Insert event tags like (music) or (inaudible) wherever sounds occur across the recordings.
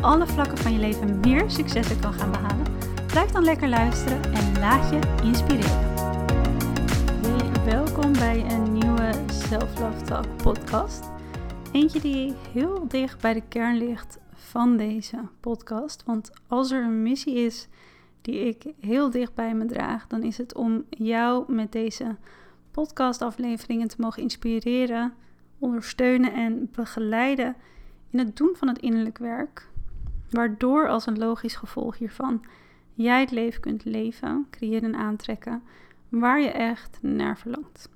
alle vlakken van je leven meer successen kan gaan behalen, blijf dan lekker luisteren en laat je inspireren. Welkom bij een nieuwe Self Love Talk podcast. Eentje die heel dicht bij de kern ligt van deze podcast. Want als er een missie is die ik heel dicht bij me draag, dan is het om jou met deze podcastafleveringen te mogen inspireren, ondersteunen en begeleiden in het doen van het innerlijk werk. Waardoor als een logisch gevolg hiervan jij het leven kunt leven, creëren en aantrekken waar je echt naar verlangt.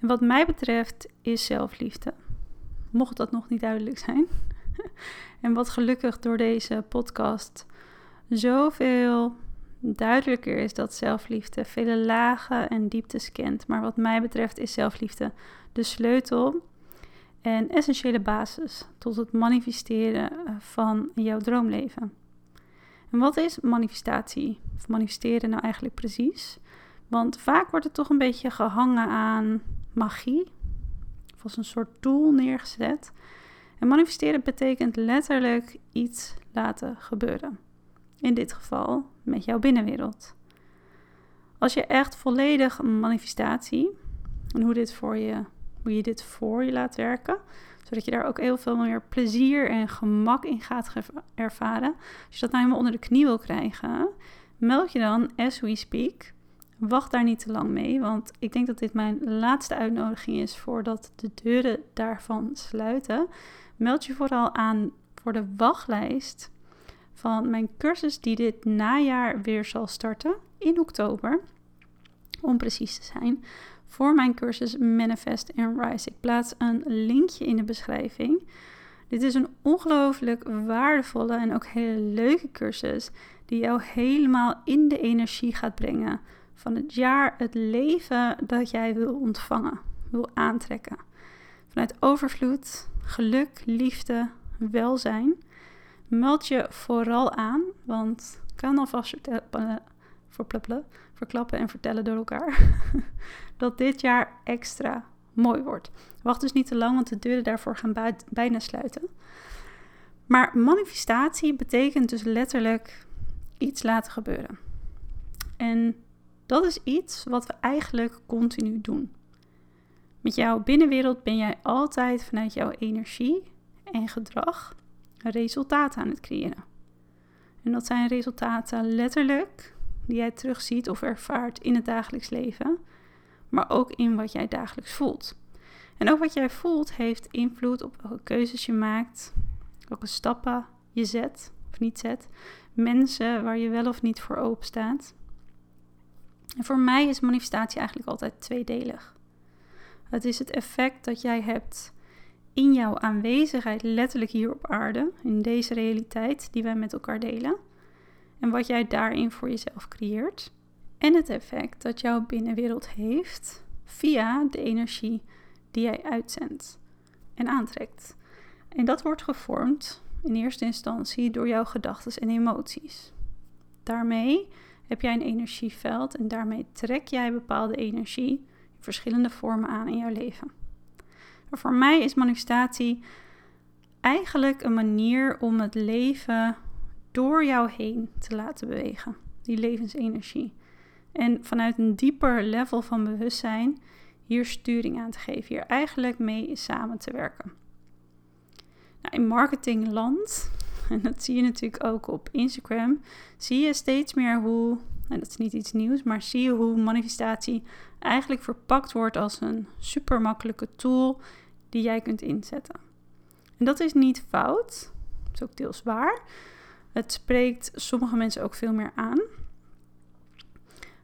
En wat mij betreft is zelfliefde. Mocht dat nog niet duidelijk zijn. (laughs) en wat gelukkig door deze podcast zoveel duidelijker is dat zelfliefde vele lagen en dieptes kent. Maar wat mij betreft is zelfliefde de sleutel en essentiële basis tot het manifesteren eh, van jouw droomleven. En wat is manifestatie? Of manifesteren nou eigenlijk precies? Want vaak wordt het toch een beetje gehangen aan magie, of als een soort tool neergezet. En manifesteren betekent letterlijk iets laten gebeuren. In dit geval met jouw binnenwereld. Als je echt volledig manifestatie en hoe, dit voor je, hoe je dit voor je laat werken, zodat je daar ook heel veel meer plezier en gemak in gaat ervaren. Als je dat nou helemaal onder de knie wil krijgen, meld je dan as we speak. Wacht daar niet te lang mee, want ik denk dat dit mijn laatste uitnodiging is voordat de deuren daarvan sluiten. Meld je vooral aan voor de wachtlijst van mijn cursus die dit najaar weer zal starten in oktober. Om precies te zijn. Voor mijn cursus Manifest and Rise. Ik plaats een linkje in de beschrijving. Dit is een ongelooflijk waardevolle en ook hele leuke cursus die jou helemaal in de energie gaat brengen van het jaar, het leven dat jij wil ontvangen, wil aantrekken. Vanuit overvloed, geluk, liefde, welzijn. Meld je vooral aan, want ik kan alvast verklappen en vertellen door elkaar (laughs) dat dit jaar extra mooi wordt. Wacht dus niet te lang, want de deuren daarvoor gaan bijna sluiten. Maar manifestatie betekent dus letterlijk iets laten gebeuren. En dat is iets wat we eigenlijk continu doen. Met jouw binnenwereld ben jij altijd vanuit jouw energie en gedrag resultaten aan het creëren. En dat zijn resultaten letterlijk die jij terugziet of ervaart in het dagelijks leven, maar ook in wat jij dagelijks voelt. En ook wat jij voelt heeft invloed op welke keuzes je maakt, welke stappen je zet of niet zet, mensen waar je wel of niet voor open staat. En voor mij is manifestatie eigenlijk altijd tweedelig. Het is het effect dat jij hebt in jouw aanwezigheid, letterlijk hier op aarde, in deze realiteit die wij met elkaar delen. En wat jij daarin voor jezelf creëert. En het effect dat jouw binnenwereld heeft via de energie die jij uitzendt en aantrekt. En dat wordt gevormd in eerste instantie door jouw gedachten en emoties. Daarmee heb jij een energieveld en daarmee trek jij bepaalde energie in verschillende vormen aan in jouw leven. Maar voor mij is manifestatie eigenlijk een manier om het leven door jou heen te laten bewegen. Die levensenergie. En vanuit een dieper level van bewustzijn hier sturing aan te geven. Hier eigenlijk mee samen te werken. Nou, in marketingland, (laughs) en dat zie je natuurlijk ook op Instagram, zie je steeds meer hoe, en dat is niet iets nieuws, maar zie je hoe manifestatie eigenlijk verpakt wordt als een super makkelijke tool die jij kunt inzetten. En dat is niet fout, dat is ook deels waar. Het spreekt sommige mensen ook veel meer aan.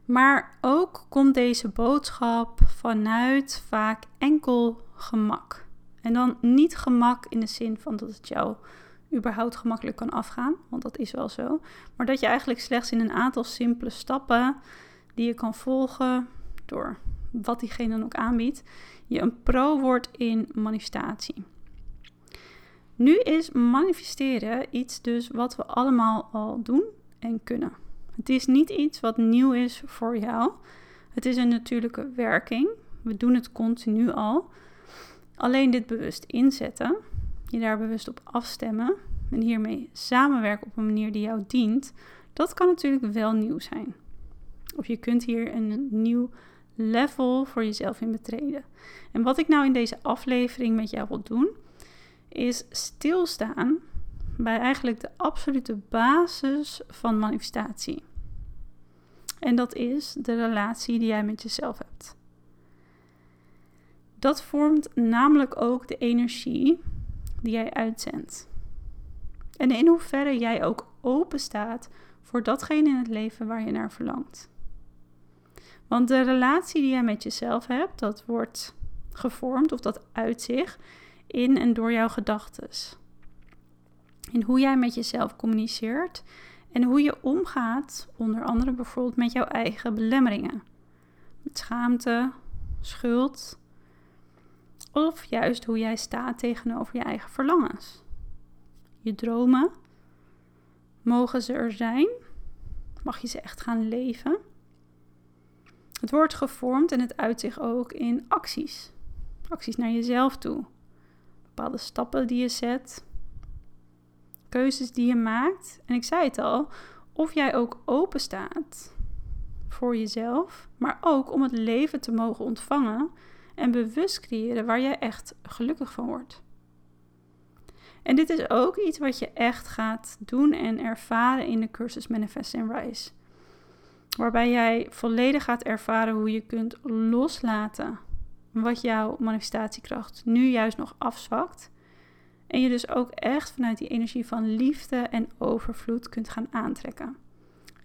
Maar ook komt deze boodschap vanuit vaak enkel gemak. En dan niet gemak in de zin van dat het jou überhaupt gemakkelijk kan afgaan, want dat is wel zo. Maar dat je eigenlijk slechts in een aantal simpele stappen die je kan volgen door wat diegene dan ook aanbiedt, je een pro wordt in manifestatie. Nu is manifesteren iets dus wat we allemaal al doen en kunnen. Het is niet iets wat nieuw is voor jou. Het is een natuurlijke werking. We doen het continu al. Alleen dit bewust inzetten, je daar bewust op afstemmen en hiermee samenwerken op een manier die jou dient, dat kan natuurlijk wel nieuw zijn. Of je kunt hier een nieuw level voor jezelf in betreden. En wat ik nou in deze aflevering met jou wil doen, is stilstaan bij eigenlijk de absolute basis van manifestatie. En dat is de relatie die jij met jezelf hebt. Dat vormt namelijk ook de energie die jij uitzendt. En in hoeverre jij ook open staat voor datgene in het leven waar je naar verlangt. Want de relatie die jij met jezelf hebt, dat wordt gevormd of dat uit zich in en door jouw gedachten. In hoe jij met jezelf communiceert en hoe je omgaat, onder andere bijvoorbeeld met jouw eigen belemmeringen. Met schaamte, schuld, of juist hoe jij staat tegenover je eigen verlangens. Je dromen, mogen ze er zijn? Mag je ze echt gaan leven? Het wordt gevormd en het uit zich ook in acties. Acties naar jezelf toe. Bepaalde stappen die je zet. Keuzes die je maakt. En ik zei het al, of jij ook open staat voor jezelf, maar ook om het leven te mogen ontvangen en bewust creëren waar jij echt gelukkig van wordt. En dit is ook iets wat je echt gaat doen en ervaren in de cursus Manifest and Rise. Waarbij jij volledig gaat ervaren hoe je kunt loslaten wat jouw manifestatiekracht nu juist nog afzwakt. En je dus ook echt vanuit die energie van liefde en overvloed kunt gaan aantrekken.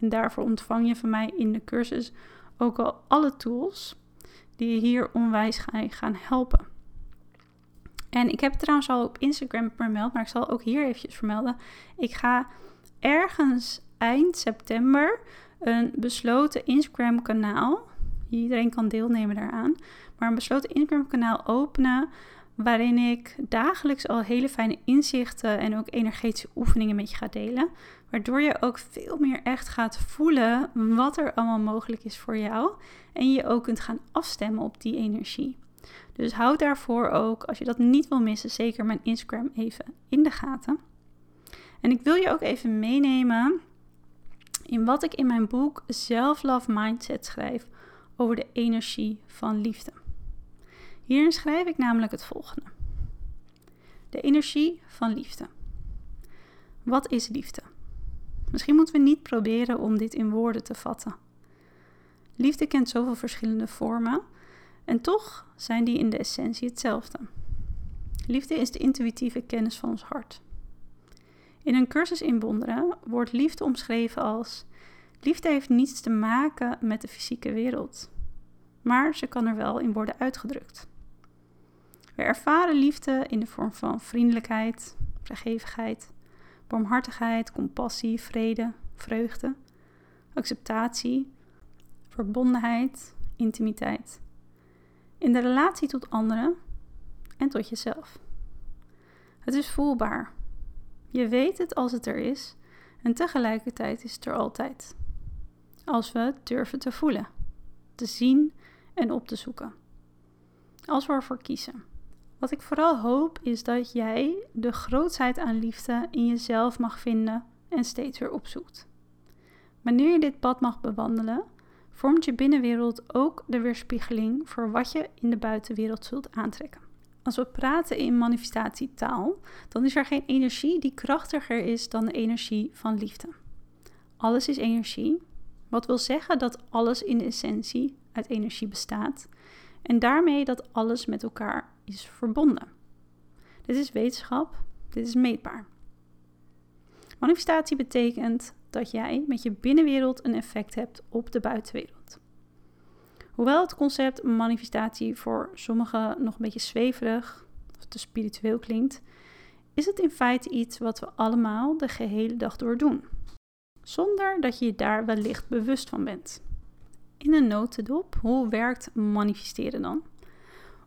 En daarvoor ontvang je van mij in de cursus ook al alle tools die je hier onwijs gaan helpen. En ik heb trouwens al op Instagram vermeld, maar ik zal ook hier eventjes vermelden. Ik ga ergens eind september een besloten Instagram kanaal. Iedereen kan deelnemen daaraan. Maar een besloten Instagram kanaal openen waarin ik dagelijks al hele fijne inzichten en ook energetische oefeningen met je ga delen. Waardoor je ook veel meer echt gaat voelen wat er allemaal mogelijk is voor jou. En je ook kunt gaan afstemmen op die energie. Dus houd daarvoor ook, als je dat niet wil missen, zeker mijn Instagram even in de gaten. En ik wil je ook even meenemen in wat ik in mijn boek Self-Love Mindset schrijf over de energie van liefde. Hierin schrijf ik namelijk het volgende: De energie van liefde. Wat is liefde? Misschien moeten we niet proberen om dit in woorden te vatten. Liefde kent zoveel verschillende vormen en toch zijn die in de essentie hetzelfde. Liefde is de intuïtieve kennis van ons hart. In een cursus in wonderen wordt liefde omschreven als: Liefde heeft niets te maken met de fysieke wereld, maar ze kan er wel in worden uitgedrukt. We ervaren liefde in de vorm van vriendelijkheid, vrijgevigheid, barmhartigheid, compassie, vrede, vreugde, acceptatie, verbondenheid, intimiteit. In de relatie tot anderen en tot jezelf. Het is voelbaar. Je weet het als het er is en tegelijkertijd is het er altijd. Als we durven te voelen, te zien en op te zoeken. Als we ervoor kiezen. Wat ik vooral hoop is dat jij de grootheid aan liefde in jezelf mag vinden en steeds weer opzoekt. Wanneer je dit pad mag bewandelen, vormt je binnenwereld ook de weerspiegeling voor wat je in de buitenwereld zult aantrekken. Als we praten in manifestatietaal, dan is er geen energie die krachtiger is dan de energie van liefde. Alles is energie, wat wil zeggen dat alles in essentie uit energie bestaat en daarmee dat alles met elkaar is verbonden. Dit is wetenschap, dit is meetbaar. Manifestatie betekent dat jij met je binnenwereld een effect hebt op de buitenwereld. Hoewel het concept manifestatie voor sommigen nog een beetje zweverig of te spiritueel klinkt, is het in feite iets wat we allemaal de gehele dag door doen, zonder dat je je daar wellicht bewust van bent. In een notendop, hoe werkt manifesteren dan?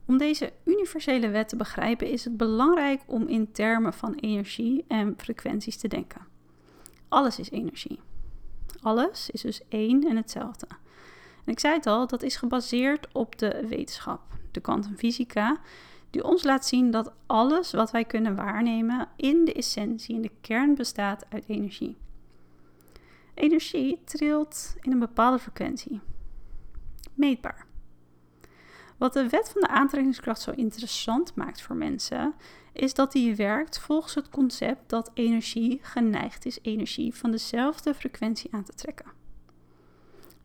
Om deze universele wet te begrijpen is het belangrijk om in termen van energie en frequenties te denken. Alles is energie. Alles is dus één en hetzelfde. En ik zei het al, dat is gebaseerd op de wetenschap, de kwantumfysica, die ons laat zien dat alles wat wij kunnen waarnemen in de essentie, in de kern bestaat uit energie. Energie trilt in een bepaalde frequentie. Meetbaar. Wat de wet van de aantrekkingskracht zo interessant maakt voor mensen, is dat die werkt volgens het concept dat energie geneigd is energie van dezelfde frequentie aan te trekken.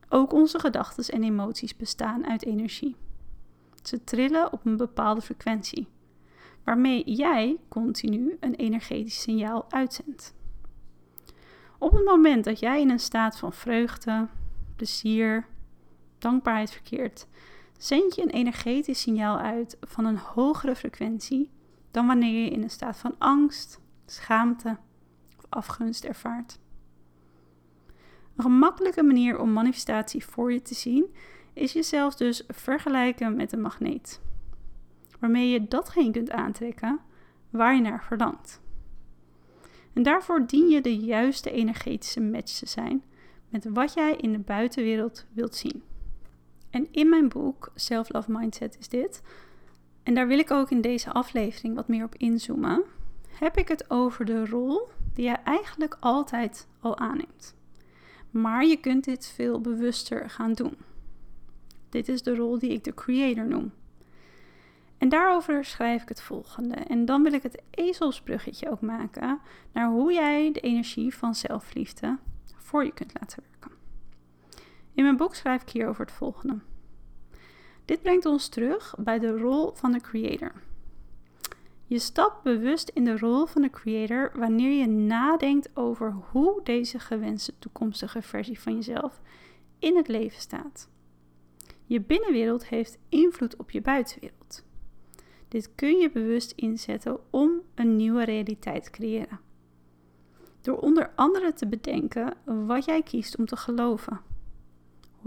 Ook onze gedachten en emoties bestaan uit energie. Ze trillen op een bepaalde frequentie, waarmee jij continu een energetisch signaal uitzendt. Op het moment dat jij in een staat van vreugde, plezier, dankbaarheid verkeert, zend je een energetisch signaal uit van een hogere frequentie dan wanneer je in een staat van angst, schaamte of afgunst ervaart. Een gemakkelijke manier om manifestatie voor je te zien is jezelf dus vergelijken met een magneet, waarmee je datgene kunt aantrekken waar je naar verlangt. En daarvoor dien je de juiste energetische match te zijn met wat jij in de buitenwereld wilt zien. En in mijn boek Self Love Mindset is dit, en daar wil ik ook in deze aflevering wat meer op inzoomen, heb ik het over de rol die jij eigenlijk altijd al aanneemt. Maar je kunt dit veel bewuster gaan doen. Dit is de rol die ik de creator noem. En daarover schrijf ik het volgende. En dan wil ik het ezelsbruggetje ook maken naar hoe jij de energie van zelfliefde voor je kunt laten werken. In mijn boek schrijf ik hierover het volgende. Dit brengt ons terug bij de rol van de creator. Je stapt bewust in de rol van de creator wanneer je nadenkt over hoe deze gewenste toekomstige versie van jezelf in het leven staat. Je binnenwereld heeft invloed op je buitenwereld. Dit kun je bewust inzetten om een nieuwe realiteit te creëren. Door onder andere te bedenken wat jij kiest om te geloven.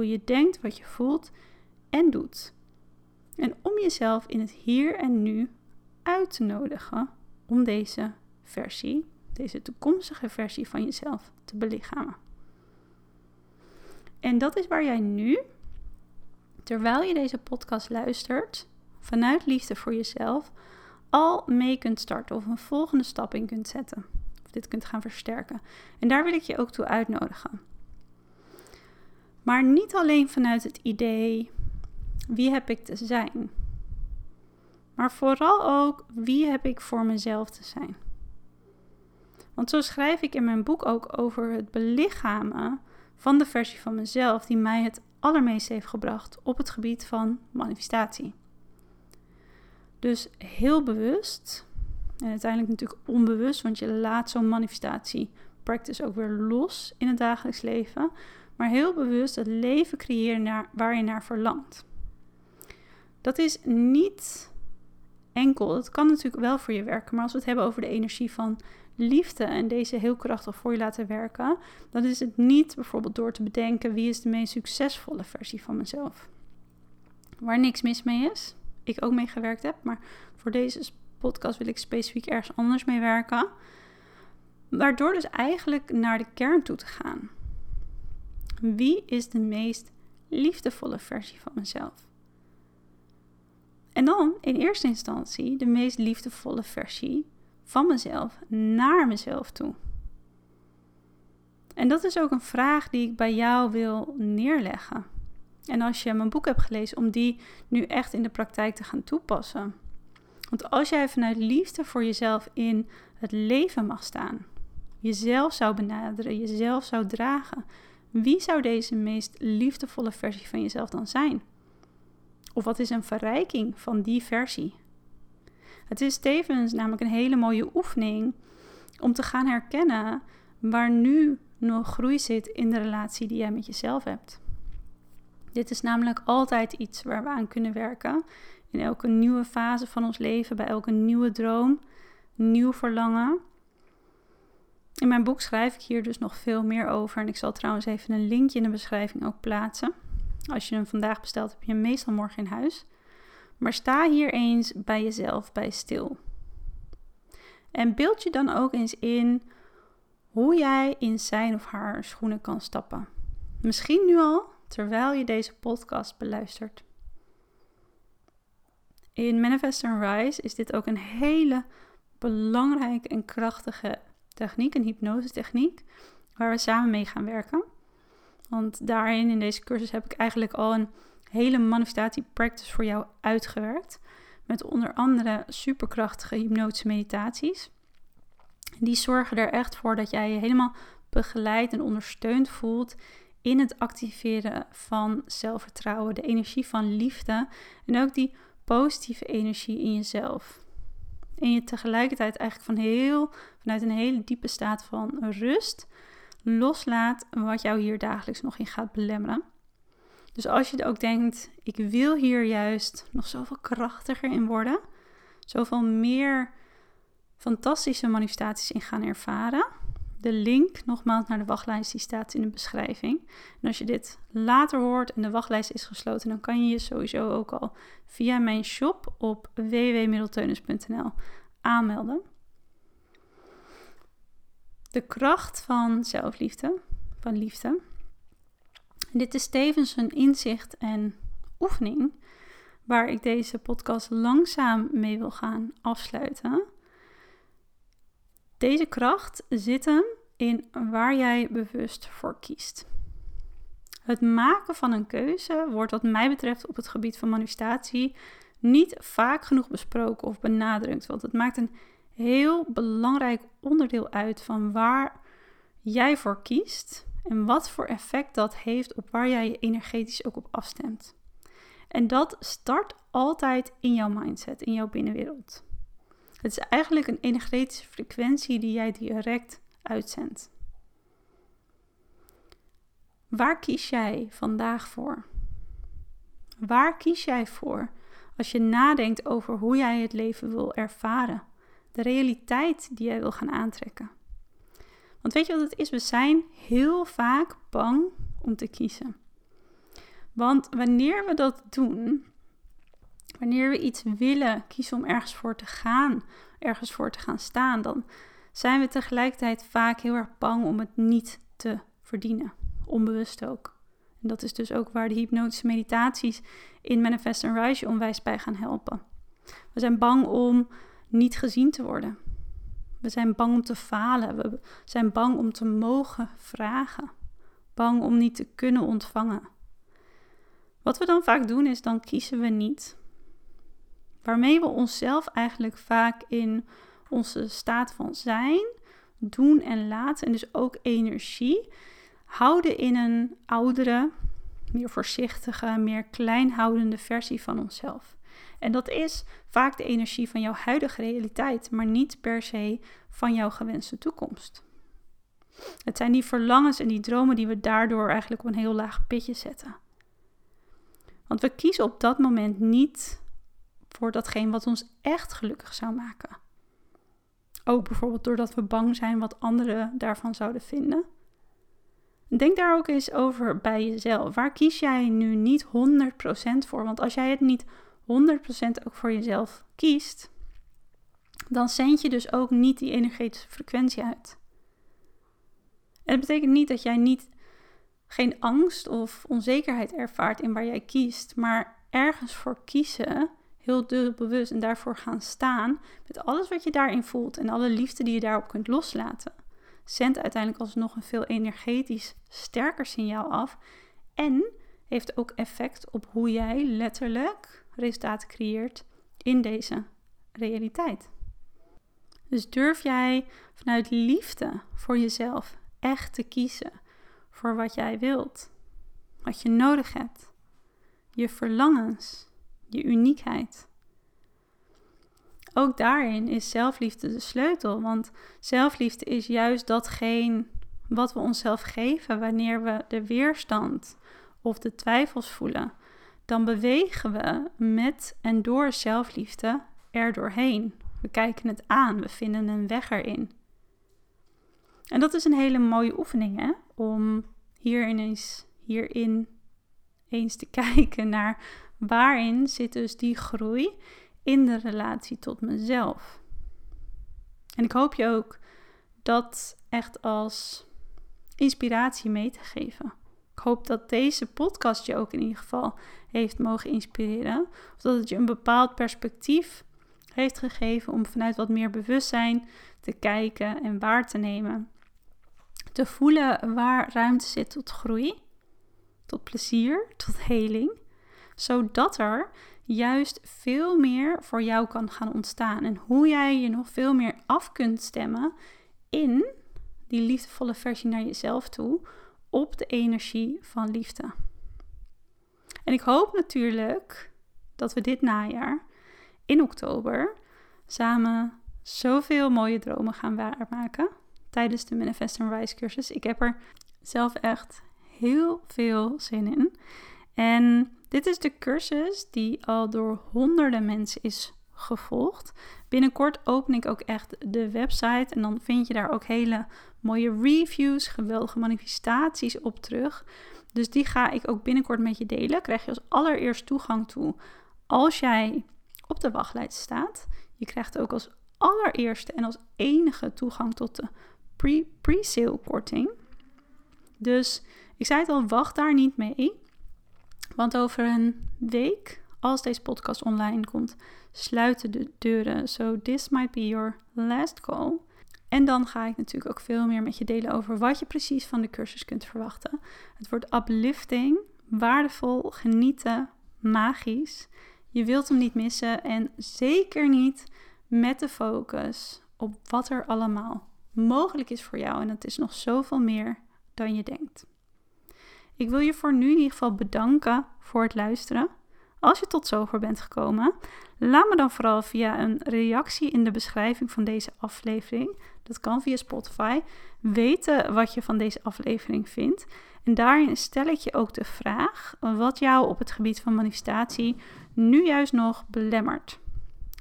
Hoe je denkt, wat je voelt en doet. En om jezelf in het hier en nu uit te nodigen om deze versie, deze toekomstige versie van jezelf te belichamen. En dat is waar jij nu, terwijl je deze podcast luistert, vanuit liefde voor jezelf, al mee kunt starten of een volgende stap in kunt zetten. Of dit kunt gaan versterken. En daar wil ik je ook toe uitnodigen. Maar niet alleen vanuit het idee wie heb ik te zijn? Maar vooral ook wie heb ik voor mezelf te zijn? Want zo schrijf ik in mijn boek ook over het belichamen van de versie van mezelf die mij het allermeest heeft gebracht op het gebied van manifestatie. Dus heel bewust, en uiteindelijk natuurlijk onbewust, want je laat zo'n manifestatie practice ook weer los in het dagelijks leven, maar heel bewust het leven creëren naar, waar je naar verlangt. Dat is niet enkel. Dat kan natuurlijk wel voor je werken. Maar als we het hebben over de energie van liefde en deze heel krachtig voor je laten werken, dan is het niet bijvoorbeeld door te bedenken wie is de meest succesvolle versie van mezelf. Waar niks mis mee is. Ik ook mee gewerkt heb. Maar voor deze podcast wil ik specifiek ergens anders mee werken. Waardoor dus eigenlijk naar de kern toe te gaan. Wie is de meest liefdevolle versie van mezelf? En dan in eerste instantie de meest liefdevolle versie van mezelf naar mezelf toe. En dat is ook een vraag die ik bij jou wil neerleggen. En als je mijn boek hebt gelezen, om die nu echt in de praktijk te gaan toepassen. Want als jij vanuit liefde voor jezelf in het leven mag staan, jezelf zou benaderen, jezelf zou dragen, wie zou deze meest liefdevolle versie van jezelf dan zijn? Of wat is een verrijking van die versie? Het is tevens namelijk een hele mooie oefening om te gaan herkennen waar nu nog groei zit in de relatie die jij met jezelf hebt. Dit is namelijk altijd iets waar we aan kunnen werken. In elke nieuwe fase van ons leven, bij elke nieuwe droom, nieuw verlangen. In mijn boek schrijf ik hier dus nog veel meer over. En ik zal trouwens even een linkje in de beschrijving ook plaatsen. Als je hem vandaag bestelt, heb je hem meestal morgen in huis. Maar sta hier eens bij jezelf bij stil. En beeld je dan ook eens in hoe jij in zijn of haar schoenen kan stappen. Misschien nu al, terwijl je deze podcast beluistert. In Manifest and Rise is dit ook een hele belangrijke en krachtige techniek, een hypnose-techniek, waar we samen mee gaan werken. Want daarin, in deze cursus, heb ik eigenlijk al een hele manifestatie-practice voor jou uitgewerkt. Met onder andere superkrachtige hypnotische meditaties. Die zorgen er echt voor dat jij je helemaal begeleid en ondersteund voelt in het activeren van zelfvertrouwen, de energie van liefde en ook die positieve energie in jezelf. En je tegelijkertijd eigenlijk van heel, vanuit een hele diepe staat van rust loslaat wat jou hier dagelijks nog in gaat belemmeren. Dus als je ook denkt, ik wil hier juist nog zoveel krachtiger in worden, zoveel meer fantastische manifestaties in gaan ervaren. De link nogmaals naar de wachtlijst die staat in de beschrijving. En als je dit later hoort en de wachtlijst is gesloten, dan kan je je sowieso ook al via mijn shop op www.middelteunus.nl aanmelden. De kracht van zelfliefde, van liefde. Dit is tevens een inzicht en oefening waar ik deze podcast langzaam mee wil gaan afsluiten. Deze kracht zit hem in waar jij bewust voor kiest. Het maken van een keuze wordt wat mij betreft op het gebied van manifestatie niet vaak genoeg besproken of benadrukt. Want het maakt een heel belangrijk onderdeel uit van waar jij voor kiest en wat voor effect dat heeft op waar jij je energetisch ook op afstemt. En dat start altijd in jouw mindset, in jouw binnenwereld. Het is eigenlijk een energetische frequentie die jij direct uitzendt. Waar kies jij vandaag voor? Waar kies jij voor als je nadenkt over hoe jij het leven wil ervaren? De realiteit die jij wil gaan aantrekken. Want weet je wat het is? We zijn heel vaak bang om te kiezen. Want wanneer we dat doen, wanneer we iets willen, kiezen om ergens voor te gaan, ergens voor te gaan staan, dan zijn we tegelijkertijd vaak heel erg bang om het niet te verdienen. Onbewust ook. En dat is dus ook waar de hypnotische meditaties in Manifest and Rise onwijs bij gaan helpen. We zijn bang om niet gezien te worden. We zijn bang om te falen. We zijn bang om te mogen vragen. Bang om niet te kunnen ontvangen. Wat we dan vaak doen is dan kiezen we niet. Waarmee we onszelf eigenlijk vaak in onze staat van zijn, doen en laten en dus ook energie houden in een oudere, meer voorzichtige, meer kleinhoudende versie van onszelf. En dat is vaak de energie van jouw huidige realiteit, maar niet per se van jouw gewenste toekomst. Het zijn die verlangens en die dromen die we daardoor eigenlijk op een heel laag pitje zetten. Want we kiezen op dat moment niet voor datgene wat ons echt gelukkig zou maken. Ook bijvoorbeeld doordat we bang zijn wat anderen daarvan zouden vinden. Denk daar ook eens over bij jezelf. Waar kies jij nu niet 100% voor? Want als jij het niet 100% ook voor jezelf kiest, dan zend je dus ook niet die energetische frequentie uit. Dat betekent niet dat jij niet geen angst of onzekerheid ervaart in waar jij kiest, maar ergens voor kiezen, heel bewust en daarvoor gaan staan, met alles wat je daarin voelt en alle liefde die je daarop kunt loslaten, zendt uiteindelijk alsnog een veel energetisch sterker signaal af en heeft ook effect op hoe jij letterlijk resultaten creëert in deze realiteit. Dus durf jij vanuit liefde voor jezelf echt te kiezen voor wat jij wilt, wat je nodig hebt, je verlangens, je uniekheid. Ook daarin is zelfliefde de sleutel, want zelfliefde is juist datgene wat we onszelf geven wanneer we de weerstand of de twijfels voelen dan bewegen we met en door zelfliefde er doorheen. We kijken het aan, we vinden een weg erin. En dat is een hele mooie oefening, hè? Om hierin eens, hierin eens te (laughs) kijken naar waarin zit dus die groei in de relatie tot mezelf. En ik hoop je ook dat echt als inspiratie mee te geven. Ik hoop dat deze podcast je ook in ieder geval heeft mogen inspireren. Of dat het je een bepaald perspectief heeft gegeven om vanuit wat meer bewustzijn te kijken en waar te nemen. Te voelen waar ruimte zit tot groei, tot plezier, tot heling. Zodat er juist veel meer voor jou kan gaan ontstaan. En hoe jij je nog veel meer af kunt stemmen in die liefdevolle versie naar jezelf toe op de energie van liefde. En ik hoop natuurlijk dat we dit najaar in oktober samen zoveel mooie dromen gaan waarmaken tijdens de Manifest and Rise cursus. Ik heb er zelf echt heel veel zin in. En dit is de cursus die al door honderden mensen is gevolgd. Binnenkort open ik ook echt de website en dan vind je daar ook hele mooie reviews, geweldige manifestaties op terug. Dus die ga ik ook binnenkort met je delen. Krijg je als allereerst toegang toe als jij op de wachtlijst staat. Je krijgt ook als allereerste en als enige toegang tot de pre-sale korting. Dus ik zei het al, wacht daar niet mee. Want over een week, als deze podcast online komt, sluiten de deuren. So this might be your last call. En dan ga ik natuurlijk ook veel meer met je delen over wat je precies van de cursus kunt verwachten. Het wordt uplifting, waardevol, genieten, magisch. Je wilt hem niet missen en zeker niet met de focus op wat er allemaal mogelijk is voor jou. En dat is nog zoveel meer dan je denkt. Ik wil je voor nu in ieder geval bedanken voor het luisteren. Als je tot zover bent gekomen, laat me dan vooral via een reactie in de beschrijving van deze aflevering, dat kan via Spotify, weten wat je van deze aflevering vindt. En daarin stel ik je ook de vraag wat jou op het gebied van manifestatie nu juist nog belemmert.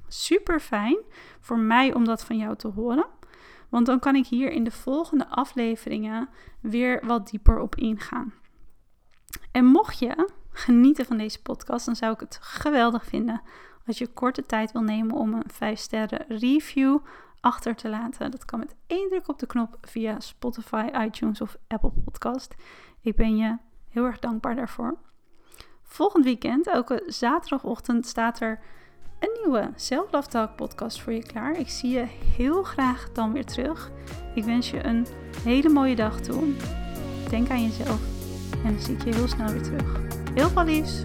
Super fijn voor mij om dat van jou te horen. Want dan kan ik hier in de volgende afleveringen weer wat dieper op ingaan. En mocht je genieten van deze podcast, dan zou ik het geweldig vinden als je korte tijd wil nemen om een 5 sterren review achter te laten. Dat kan met één druk op de knop via Spotify, iTunes of Apple Podcast. Ik ben je heel erg dankbaar daarvoor. Volgend weekend, elke zaterdagochtend, staat er een nieuwe Self Love Talk podcast voor je klaar. Ik zie je heel graag dan weer terug. Ik wens je een hele mooie dag toe. Denk aan jezelf en dan zie ik je heel snel weer terug. Heel veel liefs!